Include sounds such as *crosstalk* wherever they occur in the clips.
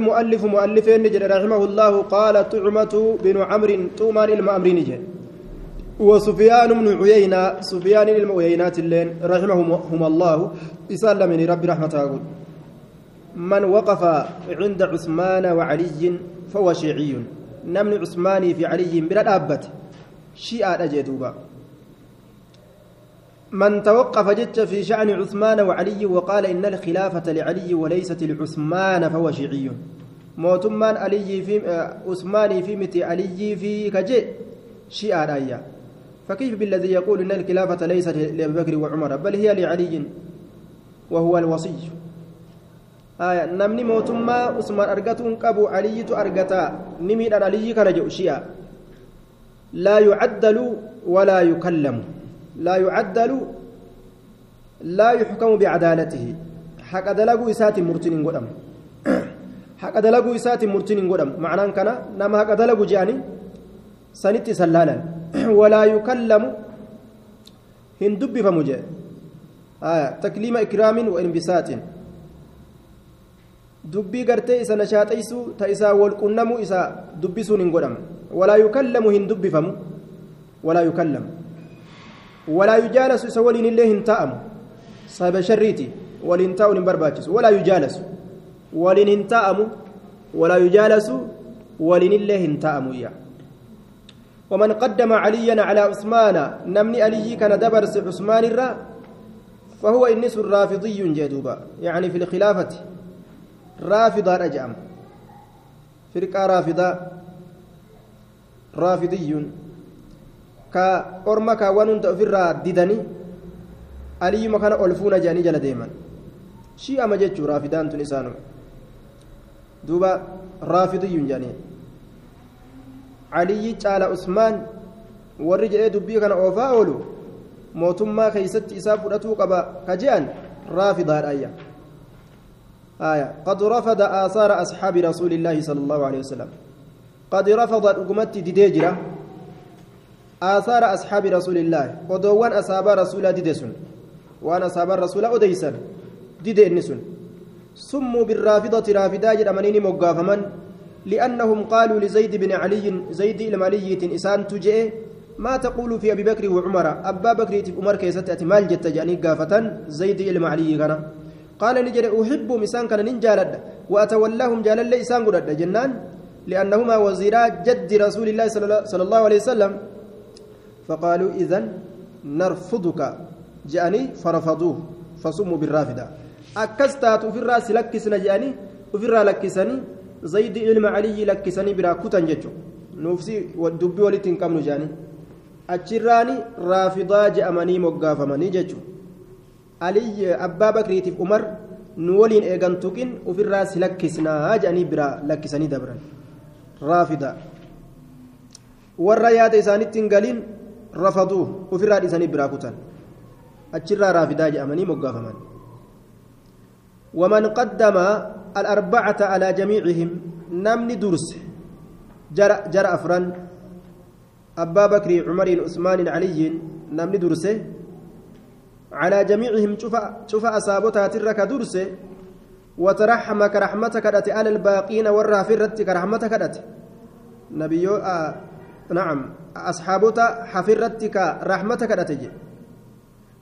المؤلف مؤلف نجر رحمه الله قال طعمة بن عمرو طومان المأمر نجر وسفيان بن عيينة سفيان المؤينات اللين رحمهم الله. إسأل من رب رحمته من وقف عند عثمان وعلي فهو شيعي. نمن عثماني في علي بلا أبت. شيعة أجدوبا من توقف جت في شأن عثمان وعلي وقال إن الخلافة لعلي وليست لعثمان فهو شيعي. علي في عثمان في متي علي في كجي شيعة آية فكيف بالذي يقول إن الخلافة ليست لأبي بكر وعمر؟ بل هي لعلي وهو الوصي. آية نمني موتما عثمان أرقتون قبو علي أرقتا. نمي علي كان شيعة. لا يعدل ولا يكلم. لا يعدل لا يحكم بعدالته. حق دلقوا إسات مرتين قدام *coughs* حق دلقوا إسات مرتين قدام معنى كان نما حق دلقوا جاني سنتي سلالا. *coughs* ولا يكلم هندب فمجي. آية تكليم إكرام وإنبساط. dubbii gartee isa nashaaqaysu ta isaa walqunnamu isa dubbisuun hin godhamu walaa yukallamu hin dubbifamu walaa ولا يجالس سولين الله انتأم. صاحب شريتي ولنتاء برباجس ولا يجالس. ولن انتأم. ولا يجالس. ولن الله انتأم يعني ومن قدم عليا على عثمان نمني علي كان دبرس عثمان الرا فهو النس الرافضي جدوبا. يعني في الخلافة. رافضة رجعم. فرقة رافضة. رافضي. Ka orma kaawwan hunda ofirraa didanii aliyyuma kana ol fuuna jedhanii jala deeman shi'ama jechuu raafidaan tun isaanuma duuba raafidiyyuun jedhanii aliyyi caala usmaan warri jedhee dubbii kana oofaa oolu mootummaa keeysatti isaa fudhatuu qaba ka je'an raafidaadhaayya آية قد رفض آثار أصحاب رسول الله صلى الله عليه وسلم قد رفض الأقمة ديجرة آثار أصحاب رسول الله. ودوان أصحاب رسول ديدسون وأن أصحاب الرسول أديسن ديد إنسون سموا بالرافضة رافضة جرمانين مقافما لأنهم قالوا لزيد بن علي زيد المالية إسان تجئ. ما تقول في أبي بكر وعمر؟ أبا بكر عمر كيست أتمال جت زيد المعلي كان. قال نجري أحب مسان كان ننجالد وأتولاهم جالل إسان قرد جنان. لأنهما وزيرا جد رسول الله صلى الله عليه وسلم. فقالوا إذن نرفضك. جاني فرفضوه. فصموا بالرافدة. أكستات في الرأس لكسنا جاني وفي الرأس لكسني. زيد علم علي لكسني براكوتا جتشو نفسي والدبي ولتن كم جاني. أتشراني رافضة جأمني مقافمني جتشو علي أبا بكريتي عمر نولين إيغانتوكين. وفي الرأس لكسنا جأني برا لكسني دبرا warra yaada isaanitti hin galin rafaduu ofirraa dhiisanii biraa kutan achirraa raafidaa jedhamanii moggaafaman ومن قدم الأربعة على جميعهم نمني درس. جرى جرى أفران. أبا بكر عمر عثمان علي نمني درسه على جميعهم شوف شوف أصابتها ترك درسه وترحمك رحمتك على الباقين والرافرتك رحمتك نبي آه نعم أصحابتا حفرتك رحمتك أتجي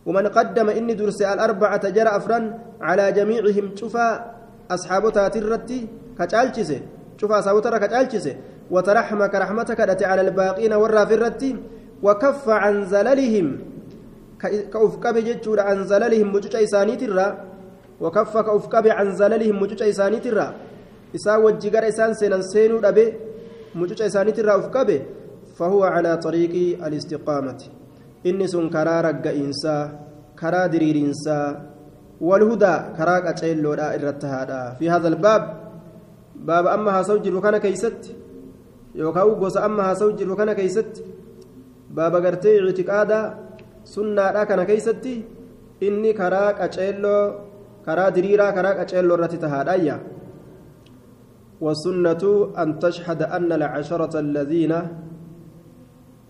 ومن قدم إني درس الأربعة جرى أفران على جميعهم شوفا أصحابتا ترتي كتالشسي شوفا أصحابتا كتالشسي وترحمك رحمتك أتي على الباقين والرافرتي وكف عن زللهم كأفكب جتشور عن زللهم مجوش إساني ترى. وكف كأفكب عن زللهم مجوش إساني ترى. إسا وجيغر إسان سينان سينو أبي مجوش إساني ترى أفكبه فهو على طريق الاستقامة. إني سن كرا رق إنسا كرا درير إنسا والهدى كرا قتيل في هذا الباب باب أما هاسوجر وكان كيست يوكاو غوس أما هاسوجر وكان كيست باب غرتي اعتقادا سنة كان كيست إني كرا قتيل كرا دريرا كرا قتيل رتتهادا والسنة أن تشهد أن العشرة الذين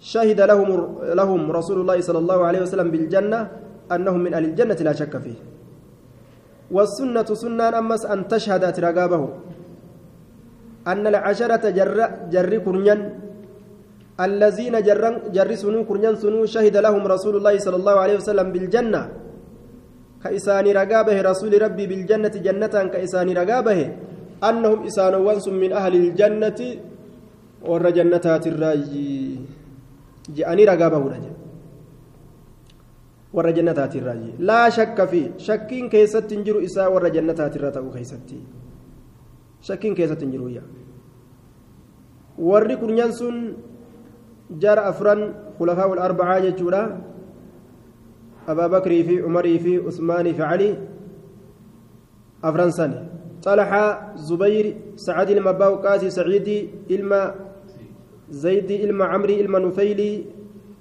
شهد لهم لهم رسول الله صلى الله عليه وسلم بالجنة أنهم من أهل الجنة لا شك فيه. والسنة سنة أمس أن تشهد ترقابه. أن العشرة جر جر كرنيان الذين جر جر سنو كرنيان سنو شهد لهم رسول الله صلى الله عليه وسلم بالجنة. كإساني رقابه رسول ربي بالجنة جنة كإساني رقابه أنهم إسان وانس من أهل الجنة ور جنتات الراجي جاءني رقابه رجل ور جنتات الراجي. لا شك فيه شكين كيست تنجر إساء ور جنتات الرتأو كيستي شكين كيست تنجر يا. ور كنيان سن جار أفران خلفاء الأربعة جتورا أبا بكر في عمر في عثمان في علي. أفران سنة. طلحة زبير سعد المباو قاسي سعيدي إلما زيد إلما عمري إلما نفيلي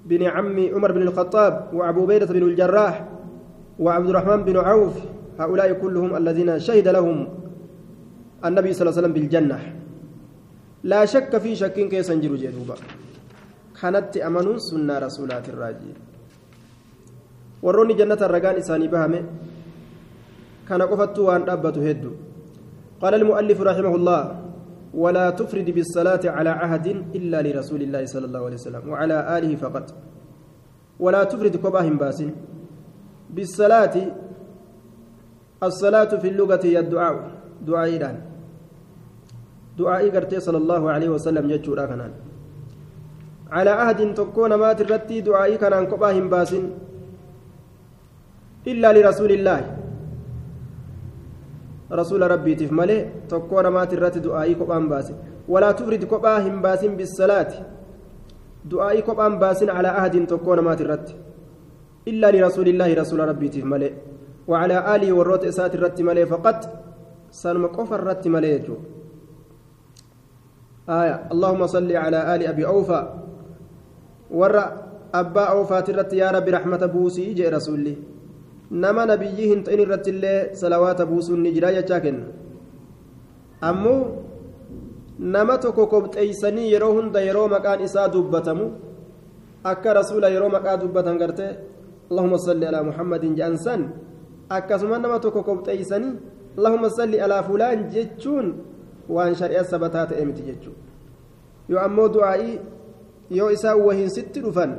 بن عم عمر بن الخطاب وأبو بيدة بن الجراح وعبد الرحمن بن عوف هؤلاء كلهم الذين شهد لهم النبي صلى الله عليه وسلم بالجنة. لا شك في شك كيس جرو جدوبا كانت أمنون سنة رسولات الراجي. warroonni jannata ragaan isaanii bahame kana qofattu waan dhaabbatu hedduu قال المؤلف رحمه الله ولا تفرد بالصلاة على عهد إلا لرسول الله صلى الله عليه وسلم وعلى آله فقط. ولا تفرد كباهم باس. بالصلاة الصلاة في اللغة هي الدعاء دعاء إيران. دعاء قرتي صلى الله عليه وسلم يجورا كنان على عهد تكون ما ترتي دعاء كنان كباهم باس. إلا لرسول الله. رسول ربي تف ملي تكون ما ترتي دعائي كبان باس. ولا تفرد كباهم باس بالصلاة. دعائي كبان باس على عهد تكون ما ترتي إلا لرسول الله رسول ربي تف ملي وعلى آله والروت إسات الرت ملي فقط. سنم قفر الرت ملي جو. آية. اللهم صل على آل أبي أوفى. ور أبا أوفى ترت يا رب رحمة بوسي جاء رسولي. Nama nabiyyii hin ta'in irratti illee salawaata buusuun ni jira jechaa kenna ammoo nama tokko kobxeeysanii yeroo hunda yeroo maqaan isaa dubbatamu akka rasuula yeroo maqaa dubbatan gartee allahuma salli alaa muhammadin jedhan san akkasuma nama tokko kobxeeysanii allahuma salli alaa fulaan jechuun waan shari'a sabataa ta'e miti jechuu yoo ammoo du'aa'ii yoo isaan wahiin sitti dhufan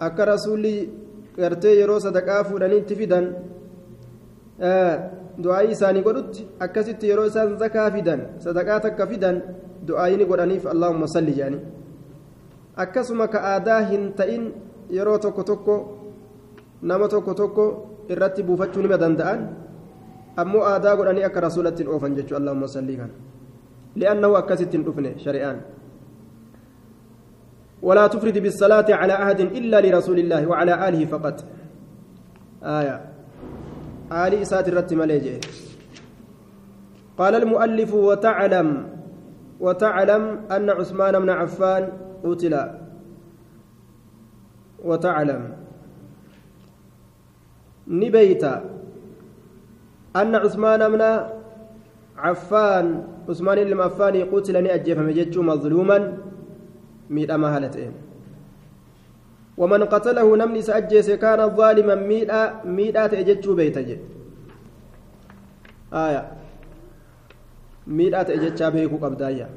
akka rasuulli gartee yeroo sadaqaa fuudhaniitti fidan du'aayii isaanii godhutti akkasitti yeroo isaan zakaa fidan sadaqaa takka fidan du'aayii ni godhaniif allahumma salli jedhanii akkasuma ka aadaa hin ta'in yeroo tokko tokko nama tokko tokko irratti buufachuu nima danda'an ammoo aadaa godhanii akka rasuulatti hin oofan jechuu allahumma salli kan li'annahu akkasitti hin dhufne shari'aan ولا تفرد بالصلاة على عهد إلا لرسول الله وعلى آله فقط. آية. آل إسات الرتم قال المؤلف وتعلم وتعلم أن عثمان بن عفان قتل. وتعلم. نبيت أن عثمان بن عفان عثمان بن عفان قتل نأجف مجد مظلوما miidhamaa haala ta'een waman qatalahu namni isa ajjeese kaana zaaliman miidhaa miidhaa ta'e jechuu beeyta jedhe miidhaa ta'e jechaa beekuu qabdaayya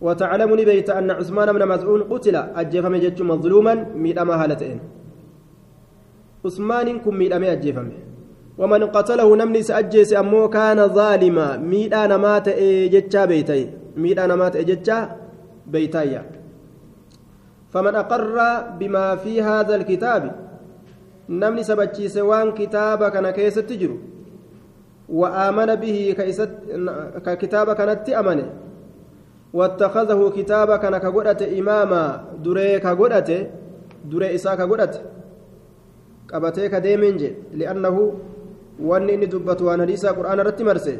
وتعلم نبيت أن عثمان بن مزعون قتل أجفم جج مظلوما ميدما هالتين عثمان كن ميدما أجفم ومن قتله نمني سأجيس أمو كان ظالما ميدا نمات جتشا بيتي ميدا نمات جتشا بيتايا. فمن أقر بما في هذا الكتاب نمني سبتشي سوان كتاب كان كيس تجرو وآمن به كيست ككتاب كانت أمنه واتخذه كتاب كان كغدت إماما دري كغدت دري إسا كغدت. qabatee ka deemeen jedhe li'annahu wanni inni dubbatu waan hadiisaa qur'aana irratti marse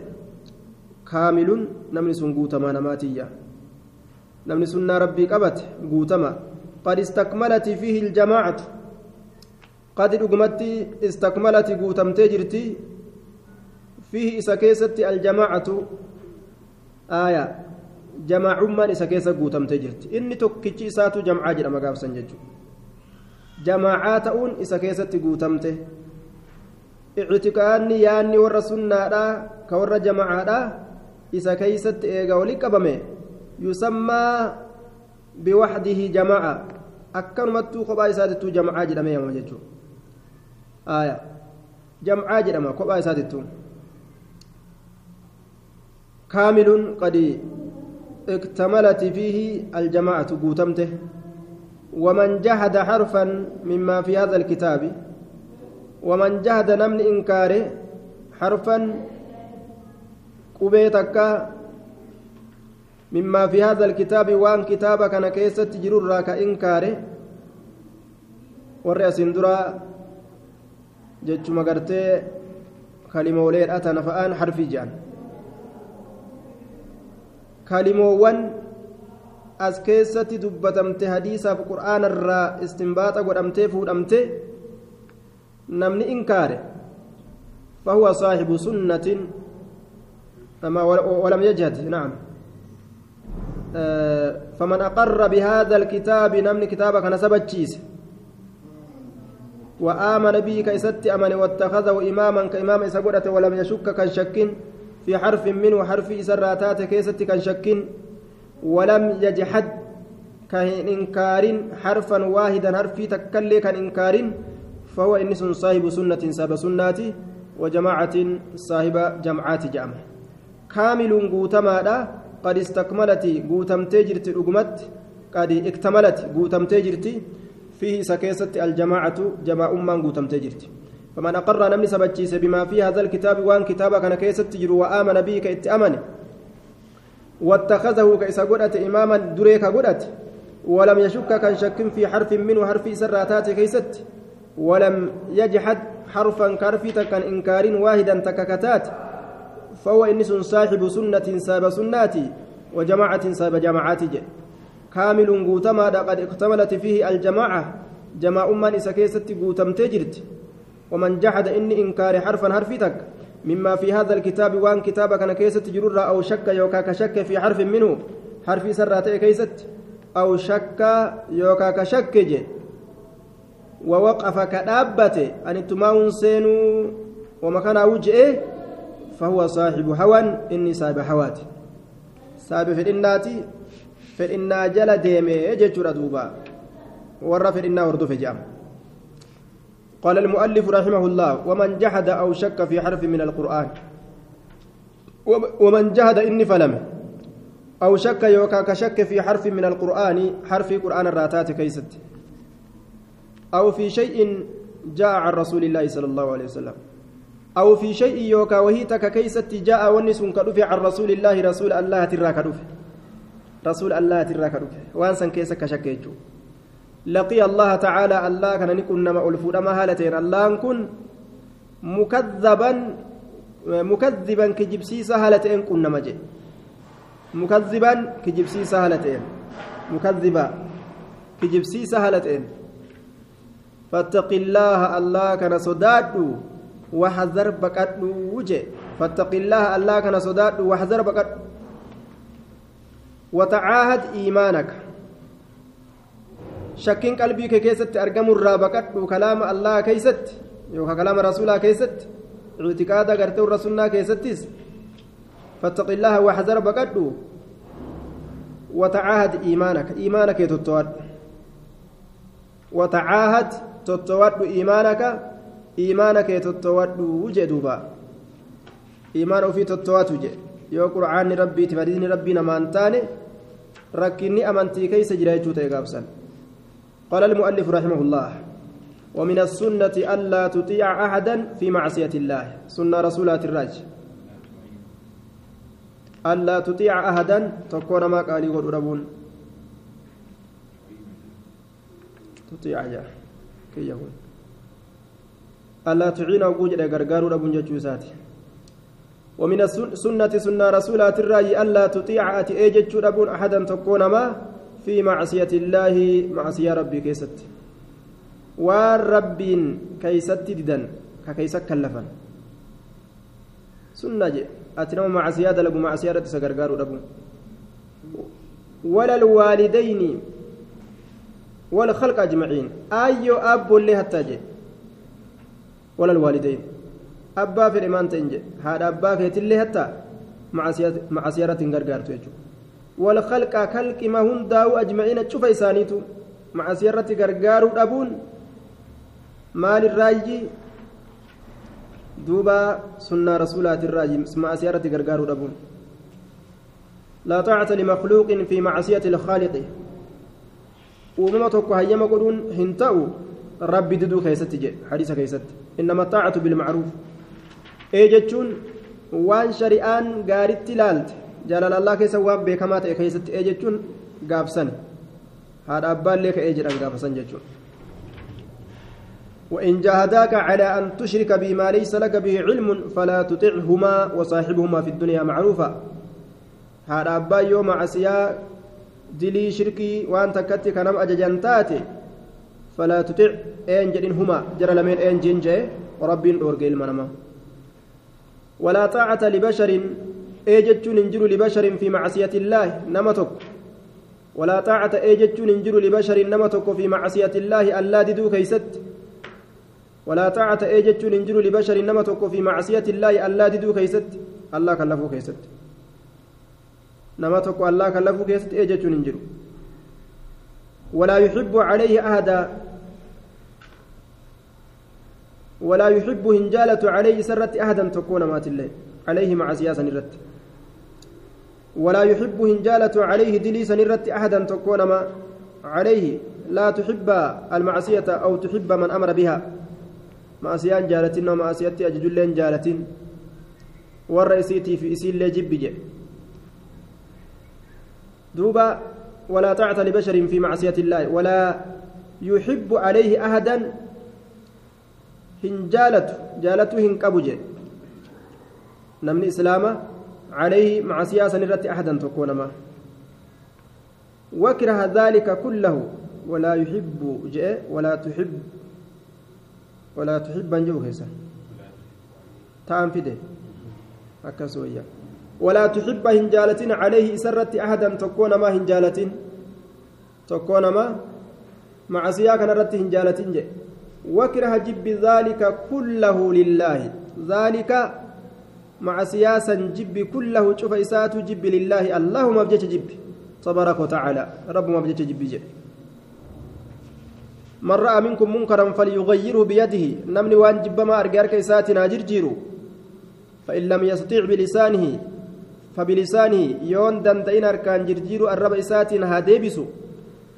kaamiluun namni sun guutamaa namaatiyya namni sunnaa rabbii qabate guutama. Qad istakmalati fiihi iljamaacatu qad dhugumatti istakmalati guutamtee jirti fiihi isa keessatti aljamaacatu aaya. Jamaacummaan isa keessa guutamtee jirti. Inni tokkichi isaatu jamcaa jedhama gaafsan jechuudha jamaacaa ta'uun isa keessatti guutamte. Ictikaanni yaanni warra sunnaadhaa ka warra jamacaadhaa isa keeysatti eega wali qabame yusammaa biwaxdihi jamaca akkanumattuu kophaa isaatittuu jamcaa jedhame yamama jechuu aya jamcaa jedhama kophaa isaatittuu kaamilun qad اكتملت فيه الجماعة قوتمته ومن جهد حرفا مما في هذا الكتاب ومن جهد نمن إنكاره حرفا قبيتك مما في هذا الكتاب وان كتابك أنا كيست جرور راك إنكاره والرأس درا جتش مقرتي كلمة وليل أتنا فآن حرفي جان. kalimoowwan as keessatti dubbatamte hadiisaaf qur'aana irraa istinbaaxa godhamtee fuudhamte namni inkaare فهو صاحب سنة. ولم يجهد. نعم. فمن أقر بهذا الكتاب نمن كتابك نسبت وآمن به كيست أمن واتخذه إماما كإمام إسقرة ولم يشك كشك في حرف منه حرف إسراتات كيست كان شك ولم يجحد كان إنكار حرفا واحدا حرفي تكلي كان إنكار فهو إنس صاحب سنة ساب سناتي وجماعة صاحب جمعات جامع. كامل قوتما قد استكملت قوتم تجرت الأقمت قد اكتملت قوتم تجرت فيه سكيست الجماعة جماعة من قوتم تجرت فمن أقر نمني سبتشيس بما في هذا الكتاب وان كتابك أنا كيست تجر وآمن به كإتأمن واتخذه كإسا قدت إماما دريك قدت ولم يشك كان شك في حرف منه حرف سراتات كيست. ولم يجحد حرفا كرفتا كان إنكار واحدا تككتات. فهو إنس صاحب سنة ساب سناتي وجماعة ساب جماعات كامل قوتما قد اكتملت فيه الجماعة. جماعة من إسا كيست قوتم تجرت. ومن جحد إني إنكار حرفا حرفتك مما في هذا الكتاب وان كتابك أنا كيست جرر أو شك يوكا كشك في حرف منه. حرف سراتي كيست. أو شك يوكا كشك جي ووقف كدابته. أن تماون سينو ومكان وجهه فهو صاحب هوى إني صاحب هوات صاحب في النا جل ديمي يجي دوبا. ورا في النا وردو في جام. قال المؤلف رحمه الله ومن جحد أو شك في حرف من القرآن. ومن جحد إني فلم. أو شك يوكا كشك في حرف من القرآن حرف قرآن الراتات كيست. أو في شيء جاء عن رسول الله صلى الله عليه وسلم. أو في شيء يوكا وهيتك كيست جاء ونس كدف عن رسول الله رسول الله تراك رسول الله تراك وانسا كيسك شك يجو لقي الله تعالى الله كان نكون نما ألفودا ما هالتين. الله كن مكذبا مكذبا كجبسيسا هالتين كن نما مكذبا كجبسيسا هالتين مكذبا كجبسيسا هالتين فاتق الله الله كان صدادو. وحذر بكادو وجه فاتق الله الله كان صدادو وحذر بكادو وتعاهد إيمانك kee keessatti argamurraa baqadhu kalaama allah keeysatti yookaan kalaama rasuulaa keessatti ictiqaada gartee warra sunnaa keessattis فاتق الله واحذر بقدو وتعاهد إيمانك إيمانك تتواد وتعاهد تتواد إيمانك إيمانك تتواد وجدوبا إيمان في تتواد وجه يو قرآن ربي تفادين ربي نمانتاني ركني أمنتي كيس جرايتو تيغابسن قال المؤلف رحمه الله ومن السنة ألا تطيع أحدا في معصية الله سنة رسولات الراج ألا تطيع أحدا تكون ما قال ربون تطيع يا كي يقول ألا تعين وجود غرغار ربون جوساتي ومن السنة سنة رسولات الراي ألا تطيع أتي أجج ربون أحدا تكون ما في معصية الله معصية ربي كيست والرب كيست ددن ككيست كلفا سنة جي أتنم معصية دلقوا معصية رد سقرقار ربو ولا الوالدين ولا الخلق أجمعين أي أب اللي هتاجي ولا الوالدين. أبا في الإيمان تنجي هذا أبا في اللي هتا معصيرة غرغارتو يجو. والخلق خلق ما هنداو أجمعين. شوف إسانيتو معصيرة غرغارو أبون مال الراجي. دوبا سنة رسولات الراجي. معصيرة غرغارو أبون لا طاعة لمخلوق في معصية الخالق. uumama tokko hayyama godhuun hin ta'u rabbi diduu keessatti jedhe innama taacatu bilmacruuf ee jechuun waan shari'aan gaaritti ilaalte jaalalallaa keessa waan beekamaa ta'e keessatti ee jechuun gaafsan haadha abbaallee ka'ee jedhan gaafasan jechuun وإن جاهداك على أن تشرك بما ليس لك به علم فلا تطعهما وصاحبهما في الدنيا معروفا هذا أبا يوم عسيا dilii shirkii waan takkatti kanam ajajan een jeen jee rabbiin dhoorge ilma namaa walaa xaacata libasharin ee jechuun hin jiru libasharin fi macsiyati illaahi nama tokko walaa xaacata ee jechuun hin jiru libasharin nama tokko fi macsiyati illaahi allaa diduu keeysatti ولا طاعة أجت ننجر لبشر نما تكو في معصية الله ألا ددو كيست الله كلفو كيست nama tokko allaa kan lafuu keessatti ee jechuun hin jiru ولا يحب هنجالة عليه سرت أحدا تكون مات الله. عليه مع سياسة نرت. ولا يحب هنجالة عليه دليسا نرت أحدا تكون ما عليه. لا تحب المعصية أو تحب من أمر بها. معصيان جالتين ومعصيتي أججلين جالتين. والرئيسيتي في إسيل جب جي دوبا ولا طاعة لبشر في معصية الله. ولا يحب عليه أحدا هن جالته جالته هن كبجه نمني إسلامه عليه مع سياسة نرت أحدا تكون ما وكره ذلك كله ولا يحب جاء ولا تحب ولا تحب أن جوهسا تام في ده أكسويا ولا تحب هنجالة عليه سرت أحدا تكون ما هنجالة تكون ما مع سياق نرت هنجالة وكره جب ذلك كله لله. ذلك مع سياسا جب كله. شوف إسات جب لله. اللهم بجت جب. تبارك وتعالى. رب ما جب جب. من رأى منكم منكرا فليغيره بيده. نمني وان جب ما أرجارك إساتنا جرجيرو فإن لم يستطيع بلسانه فبلسانه يون دندين أركان جرجير الرب إسات هاديبس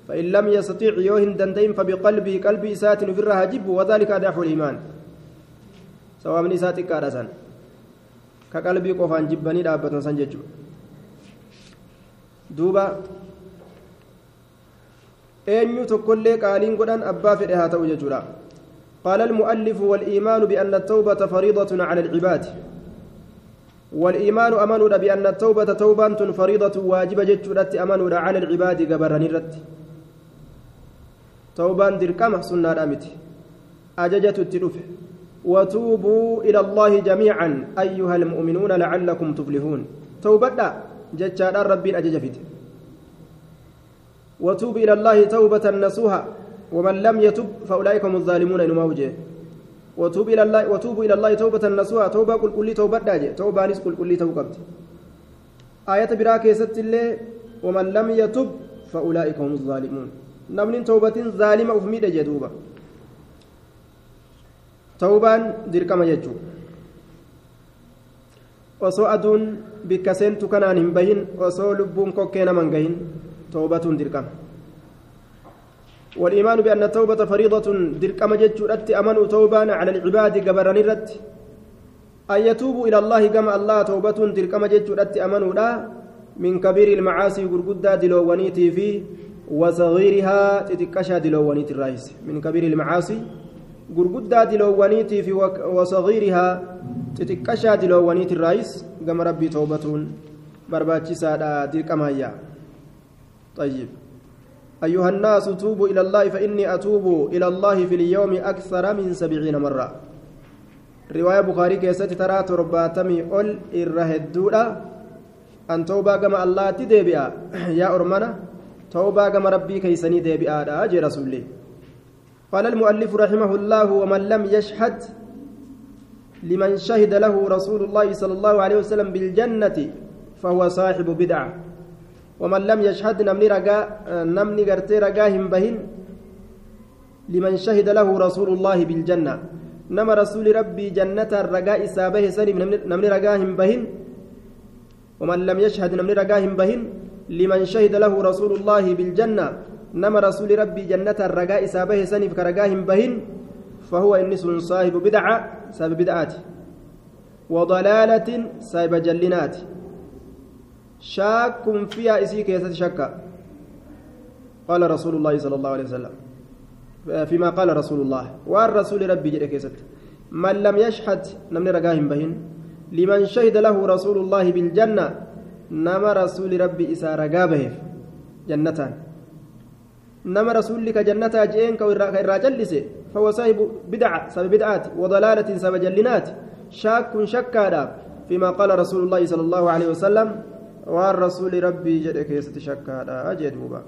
فإن لم يستطيع يوهن دندين فبقلبه قلب إسات في الرهجب وذلك أضعف الإيمان. سواء من إسات كارسان كقلبي قفان جبني دابة سنججو دوبا eenyu tokkollee qaaliin godhan abbaa fedhe haa ta'u jechuudha qaala almu'allifu waliimaanu bianna atawbata fariidatun cala alcibaadi والإيمان أمنوا بأن التوبة توبة فريضة واجبة جتشورت أمنوا على العباد قبرن الرت توبة دركمة سنة رامت أججت التلوف وتوبوا إلى الله جميعا أيها المؤمنون لعلكم تفلحون. توبة جتشار رب أججفت وتوب إلى الله توبة نصوها ومن لم يتب فأولئك هم الظالمون إنما وجه. وتوب إلى الله وتوب إلى الله توبة نصوحا توبة كل كل توبة داجة توبة نس كل كل توبة آية براك يست الله ومن لم يتب فأولئك هم الظالمون. نمن توبة ظالمة أفميد جدوبة توبان دركما يجو osoo aduun bikka seentu kanaan hin bahin osoo lubbuun kokkee naman gahin toobatuun dirqama. والإيمان بأن التوبة فريضة دركما جتشورت أمنوا توبا على العباد قبرني رت أن يتوبوا إلى الله كما الله توبة دركما جتشورت أمنوا لا من كبير المعاصي غرغدا دلوانيتي في وصغيرها تتكشى دلوانيت الرئيس. من كبير المعاصي وصغيرها تتكشى دلوانيت الرئيس. كما ربي توبة برباتشي سادا دركما طيب. أيها الناس توبوا إلى الله فإني أتوب إلى الله في اليوم أكثر من سبعين مرة. رواية بخاري كيست ترى ترباتمي أول إرهدودا أن توبا كما الله تدبئا يا أرمنا. توبا كما ربي كيسني دبئا أجي رسولي. قال المؤلف رحمه الله ومن لم يشهد لمن شهد له رسول الله صلى الله عليه وسلم بالجنة فهو صاحب بدعة. ومن لم يشهد نمني رجاء نمني قرتي رجاهم بهن لمن شهد له رسول الله بالجنة. نما رسول ربي جنة الرجاء سابه سني نمني رجاهم بهن. ومن لم يشهد نمني رجاهم بهن. لمن شهد له رسول الله بالجنة نما رسول ربي جنة الرجاء سابه سني كرجاهم بهن فهو إنس صاحب بدعة سبب بدعات. وضلالة سبب جلنات. شاك فيها إسي كيسة شكا. قال رسول الله صلى الله عليه وسلم. فيما قال رسول الله. والرسول ربي جل كيسة. من لم يشهد نمن رقاهم بهن. لمن شهد له رسول الله بالجنة نما رسول ربي إسا رقابه جنتان نما رسولك جنة جئين كالراجل فهو صاحب بدعة سبب بدعات وضلالة سبب جلنات شاك شكا فيما قال رسول الله صلى الله عليه وسلم والرسول ربي جل كيسة شكا أجد مبا